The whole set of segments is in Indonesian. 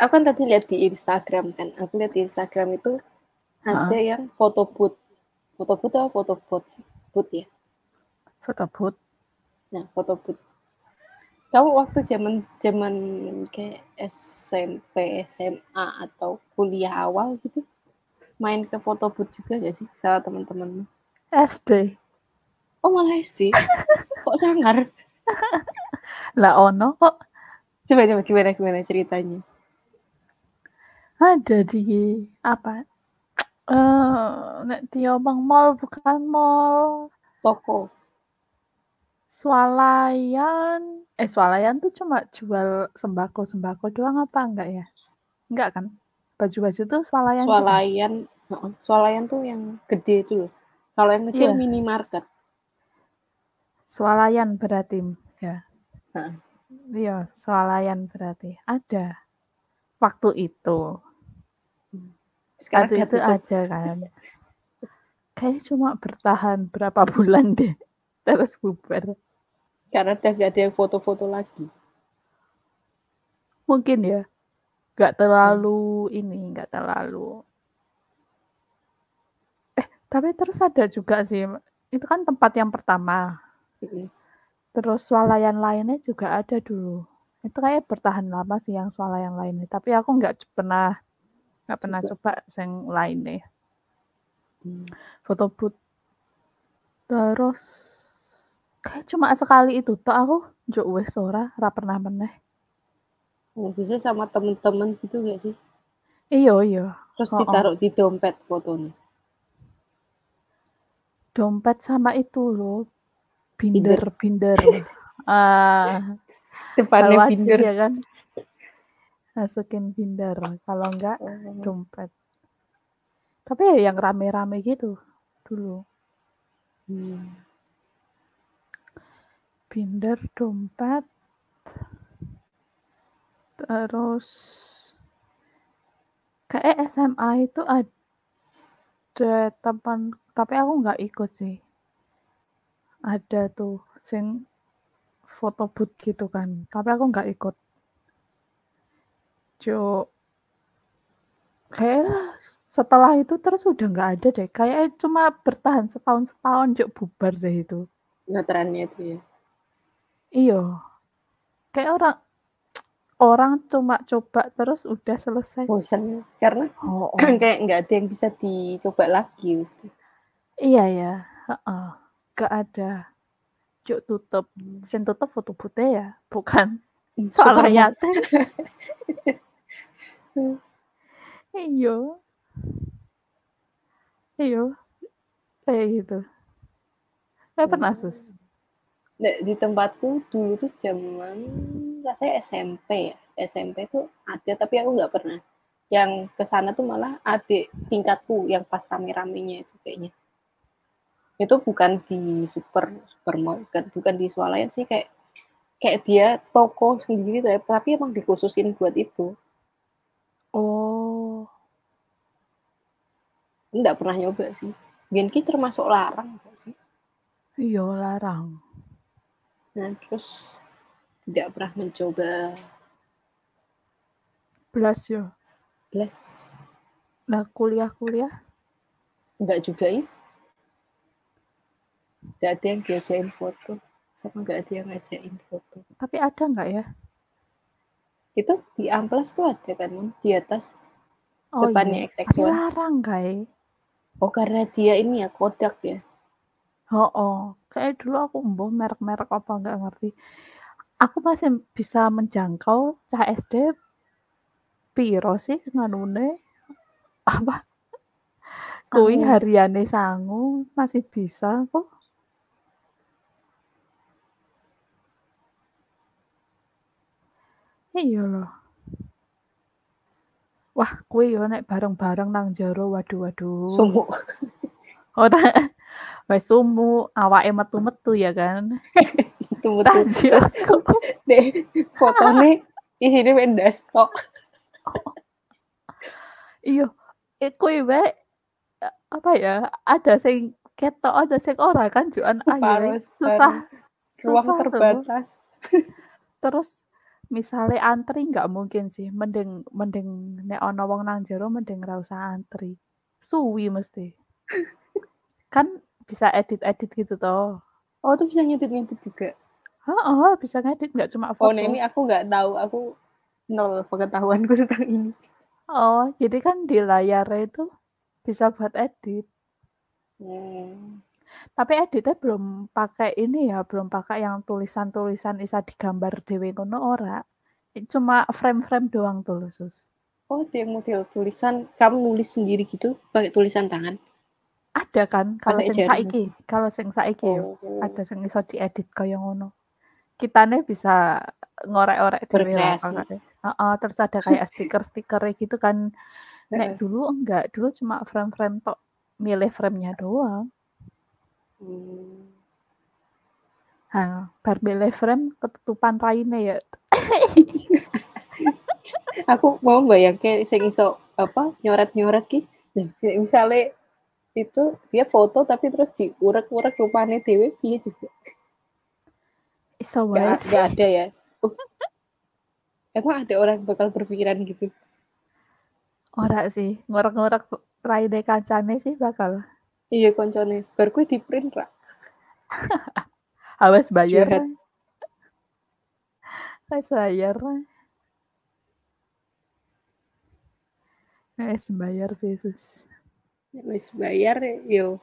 Aku kan tadi lihat di Instagram kan, aku lihat di Instagram itu ada Heeh. yang foto booth. Foto booth atau foto booth sih? Booth ya? Foto booth. Nah, foto booth. Kamu waktu zaman zaman kayak SMP, SMA atau kuliah awal gitu, main ke foto booth juga gak sih sama teman-temanmu? SD. Oh malah SD? Kok sangar? Lah ono kok. Coba coba gimana gimana ceritanya? Ada di apa? Eh, nek diomong mall bukan mall. Toko. Swalayan. Eh, Swalayan tuh cuma jual sembako-sembako doang apa enggak ya? Enggak kan? Baju-baju tuh Swalayan juga. Swalayan, heeh, Swalayan tuh yang gede itu loh. Kalau yang kecil Iya. minimarket. Swalayan berarti ya. Iya, Swalayan berarti. Ada. Waktu itu. Sekarang Waktu itu tutup. ada kan. Kayaknya cuma bertahan berapa bulan deh. Terus bubar. Karena udah gak ada yang foto-foto lagi. Mungkin ya. Gak terlalu ini, gak terlalu. Eh, tapi terus ada juga sih. Itu kan tempat yang pertama. Mm-mm. Terus swalayan lainnya juga ada dulu. Itu kayak bertahan lama sih yang swalayan lainnya. Tapi aku nggak pernah nggak pernah Coba. yang lainnya. Hmm. Foto booth. Terus kayak cuma sekali itu toh aku njuk wis ora, ora pernah meneh. Oh, bisa sama temen-temen gitu gak sih? Iya, iya. Terus Oh, oh. ditaruh di dompet fotonya. Dompet sama itu loh. Binder, binder. Ah, Depannya kalau ada binder. ya kan. Masukin binder. Kalau enggak Oh. dompet. Tapi ya yang rame-rame gitu dulu. Hmm. Binder, dompet. Terus kayak SMA itu ada teman, tapi aku nggak ikut sih. Ada tuh sing foto booth gitu kan, tapi aku nggak ikut. Jo, kayak setelah itu terus udah nggak ada deh. Kayak cuma bertahan setahun setahun jo bubar deh itu. Ngetrennya itu ya. Iya, kayak orang orang cuma coba terus udah selesai. Bosan. Karena Oh, oh. kayak nggak ada yang bisa dicoba lagi. mesti. Iya ya, heeh. Gak ada. Cuk tutup. Sen tutup foto putih ya, bukan soal Supermarket. ayatnya. Iya. Iya. Kayak gitu. Saya pernah sus. Nah, di tempatku dulu tuh zaman rasanya SMP ya. SMP tuh ada tapi aku nggak pernah. Yang ke sana tuh malah adik tingkatku yang pas rame-ramenya itu kayaknya. Itu bukan di super supermarket, bukan di swalayan sih kayak kayak dia toko sendiri tuh ya, tapi emang dikhususin buat itu. Oh, Nggak pernah nyoba sih. Genki termasuk larang nggak sih? iya larang. Nah, terus tidak pernah mencoba Belas yo. les. Nah kuliah-kuliah Enggak juga ya. Nggak ada yang diajain foto. Sama nggak ada yang ngajain foto. tapi ada nggak ya? Itu di amplas tuh ada kan? Di atas Oh depannya iya. Tapi XX1. larang guys. Oh, karena dia ini ya Kodak ya. Oh, oh. Kayak dulu aku mbah merek-merek apa nggak ngerti. Aku masih bisa menjangkau cah SD piro sih nganune apa kui Sangu. hariane sangu masih bisa kok. Iya loh. Wah, kuwi yo nek bareng-bareng nang jero waduh waduh. Sumuk. Ora wis sumu, awake metu-metu ya kan. Tajus kok. deh. Fotonya isinya main desktop. Iya, eh kuwi wae e apa ya, ada sing ketok, ada sing ora kan Separuh akhirnya susah. Ruang susah tuh. terbatas. Terus misale antri nggak mungkin sih, mending mending nek ana wong nang jero mending ra usah antri. Suwi mesti. Kan bisa edit-edit gitu toh. Oh, itu bisa ngedit-ngedit juga? Heeh, bisa ngedit nggak cuma Oh, foto. ini aku nggak tahu, aku nol pengetahuanku tentang ini. Oh, jadi kan di layarnya itu bisa buat edit. Hmm. Tapi editnya belum pakai ini ya, belum pakai yang tulisan-tulisan isa digambar dhewe ngono ora. Cuma frame-frame doang tuh Sus. Oh, yang model tulisan, kamu nulis sendiri gitu pakai tulisan tangan? Ada kan kalau sing saiki, kalau sing saiki Oh. ada sing iso diedit kaya ngono. Kitane bisa ngorek-orek dhewe lah. Heeh, terus ada kayak stiker-stikernya gitu kan. Nek dulu enggak, dulu cuma frame-frame tok, milih frame-nya doang. Hmm. Nah, bar milih frame ketutupan raine ya. Aku mau bayangke sing iso apa, nyoret-nyoret ki, misale itu dia foto tapi terus diurek-urek rupane dhewe piye juga? A sih. nggak ada ya? Uh. Emang ada orang bakal berpikiran gitu? Ora sih, ngorek-ngorek raine kancane sih bakal. Iya koncone, bar kuwi di-print ra? Ah, wes bayar. Wes bayar ae. Wes bayar Yesus. Wis bayar yo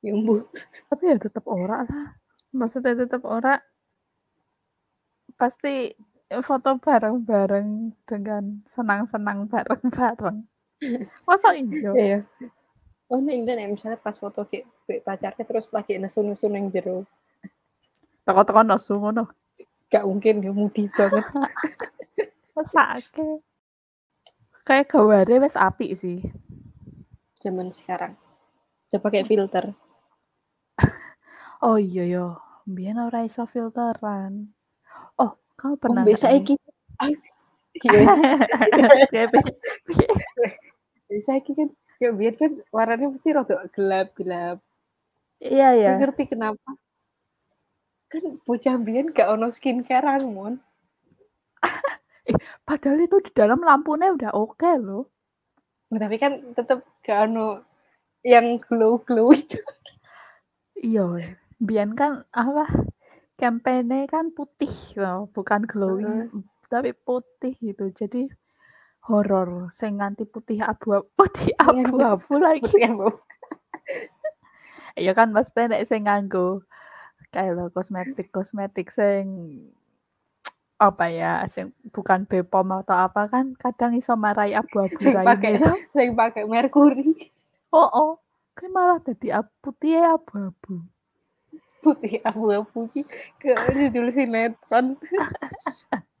yo mbuh. Tapi ya tetep ora lah. Maksudnya tetep ora pasti foto bareng-bareng dengan senang-senang bareng-bareng. Masa iya? Iya. Oh, Indah nek misalnya pas foto kayak pacarnya terus lagi nesu-nesu ning jero. Teko-teko nesu ngono. Gak mungkin ya mudi banget. Mesake. Kayak gaware wes apik sih. Zaman sekarang. Udah pakai filter. Oh iya yo, mbiyen ora iso filteran. Oh, kamu Oh, pernah nih? saiki ah, iya. Mbek saiki kan ya biar kan warnanya mesti rada gelap-gelap. Iya ya. Ngerti kenapa? Kan bocah mbiyen gak ono skincare-an, Mon. Eh, padahal itu di dalam lampunya udah oke loh. Oh, tapi kan tetep gak ono yang glow-glow itu. Iya. Mbiyen kan apa? Campaign-nya kan putih loh, bukan glowing, Heeh. tapi putih gitu. Jadi horor, sing nganti putih abu putih abu-abu lagi. putih abu. Ya kan maksudnya nek sing nganggo kayak lo kosmetik-kosmetik sing apa ya, sing bukan Bepom atau apa kan kadang iso marai abu-abu Sing pakai sing pakai merkuri. Hooh, kuwi malah dadi ab putihe abu-abu. Putih abu-abu ke judul sinetron.